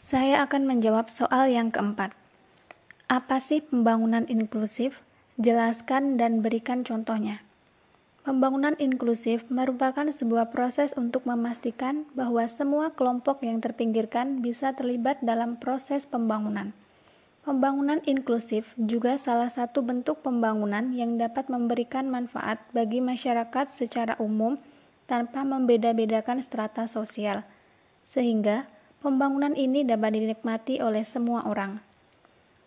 Saya akan menjawab soal yang keempat. Apa sih pembangunan inklusif? Jelaskan dan berikan contohnya. Pembangunan inklusif merupakan sebuah proses untuk memastikan bahwa semua kelompok yang terpinggirkan bisa terlibat dalam proses pembangunan. Pembangunan inklusif juga salah satu bentuk pembangunan yang dapat memberikan manfaat bagi masyarakat secara umum tanpa membeda-bedakan strata sosial, sehingga pembangunan ini dapat dinikmati oleh semua orang.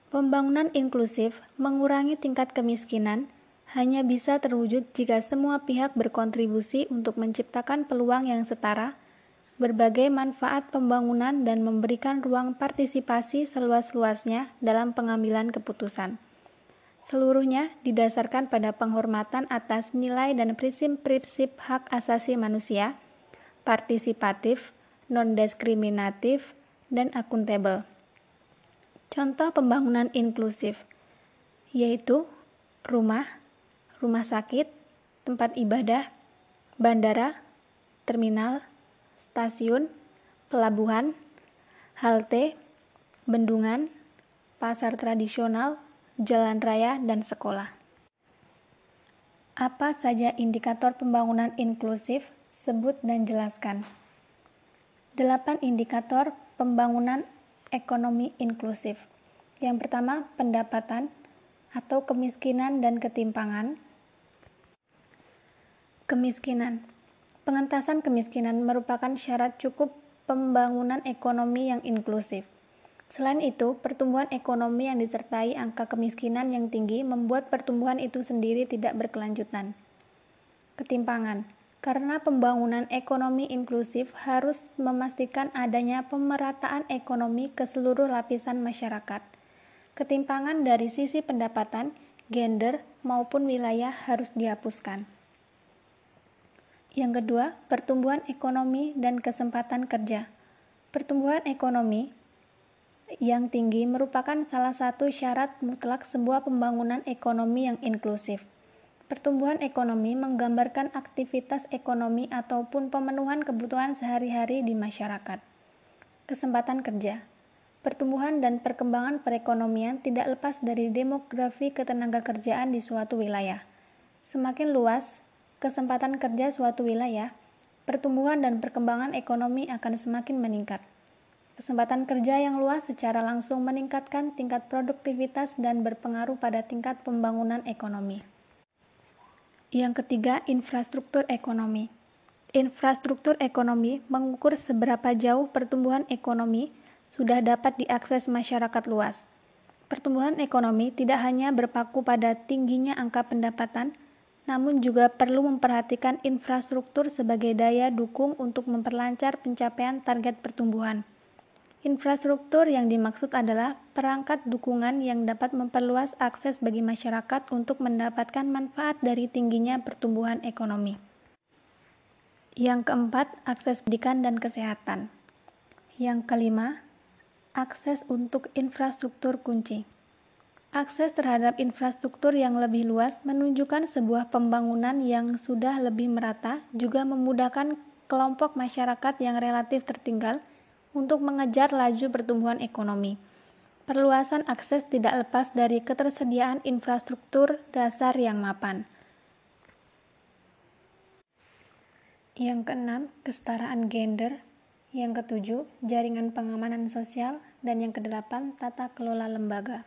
Pembangunan inklusif mengurangi tingkat kemiskinan hanya bisa terwujud jika semua pihak berkontribusi untuk menciptakan peluang yang setara berbagai manfaat pembangunan dan memberikan ruang partisipasi seluas-luasnya dalam pengambilan keputusan. Seluruhnya didasarkan pada penghormatan atas nilai dan prinsip-prinsip hak asasi manusia, partisipatif, non-diskriminatif, dan akuntabel. Contoh pembangunan inklusif yaitu rumah, rumah sakit, tempat ibadah, bandara, terminal, stasiun, pelabuhan, halte, bendungan, pasar tradisional, jalan raya, dan sekolah. Apa saja indikator pembangunan inklusif? Sebut dan jelaskan. Delapan indikator pembangunan ekonomi inklusif. Yang pertama, pendapatan atau kemiskinan dan ketimpangan. Kemiskinan Pengentasan kemiskinan merupakan syarat cukup pembangunan ekonomi yang inklusif. Selain itu, pertumbuhan ekonomi yang disertai angka kemiskinan yang tinggi membuat pertumbuhan itu sendiri tidak berkelanjutan. Ketimpangan karena pembangunan ekonomi inklusif harus memastikan adanya pemerataan ekonomi ke seluruh lapisan masyarakat. Ketimpangan dari sisi pendapatan, gender, maupun wilayah harus dihapuskan. Yang kedua, pertumbuhan ekonomi dan kesempatan kerja. Pertumbuhan ekonomi yang tinggi merupakan salah satu syarat mutlak sebuah pembangunan ekonomi yang inklusif. Pertumbuhan ekonomi menggambarkan aktivitas ekonomi ataupun pemenuhan kebutuhan sehari-hari di masyarakat. Kesempatan kerja. Pertumbuhan dan perkembangan perekonomian tidak lepas dari demografi ketenagakerjaan di suatu wilayah. Semakin luas, kesempatan kerja suatu wilayah, pertumbuhan dan perkembangan ekonomi akan semakin meningkat. Kesempatan kerja yang luas secara langsung meningkatkan tingkat produktivitas dan berpengaruh pada tingkat pembangunan ekonomi. Yang ketiga, infrastruktur ekonomi. Infrastruktur ekonomi mengukur seberapa jauh pertumbuhan ekonomi sudah dapat diakses masyarakat luas. Pertumbuhan ekonomi tidak hanya berpaku pada tingginya angka pendapatan, namun juga perlu memperhatikan infrastruktur sebagai daya dukung untuk memperlancar pencapaian target pertumbuhan. Infrastruktur yang dimaksud adalah perangkat dukungan yang dapat memperluas akses bagi masyarakat untuk mendapatkan manfaat dari tingginya pertumbuhan ekonomi. Yang keempat, akses pendidikan dan kesehatan. Yang kelima, akses untuk infrastruktur kunci. Akses terhadap infrastruktur yang lebih luas menunjukkan sebuah pembangunan yang sudah lebih merata, juga memudahkan kelompok masyarakat yang relatif tertinggal untuk mengejar laju pertumbuhan ekonomi. Perluasan akses tidak lepas dari ketersediaan infrastruktur dasar yang mapan. Yang keenam, kesetaraan gender. Yang ketujuh, jaringan pengamanan sosial. Dan yang kedelapan, tata kelola lembaga.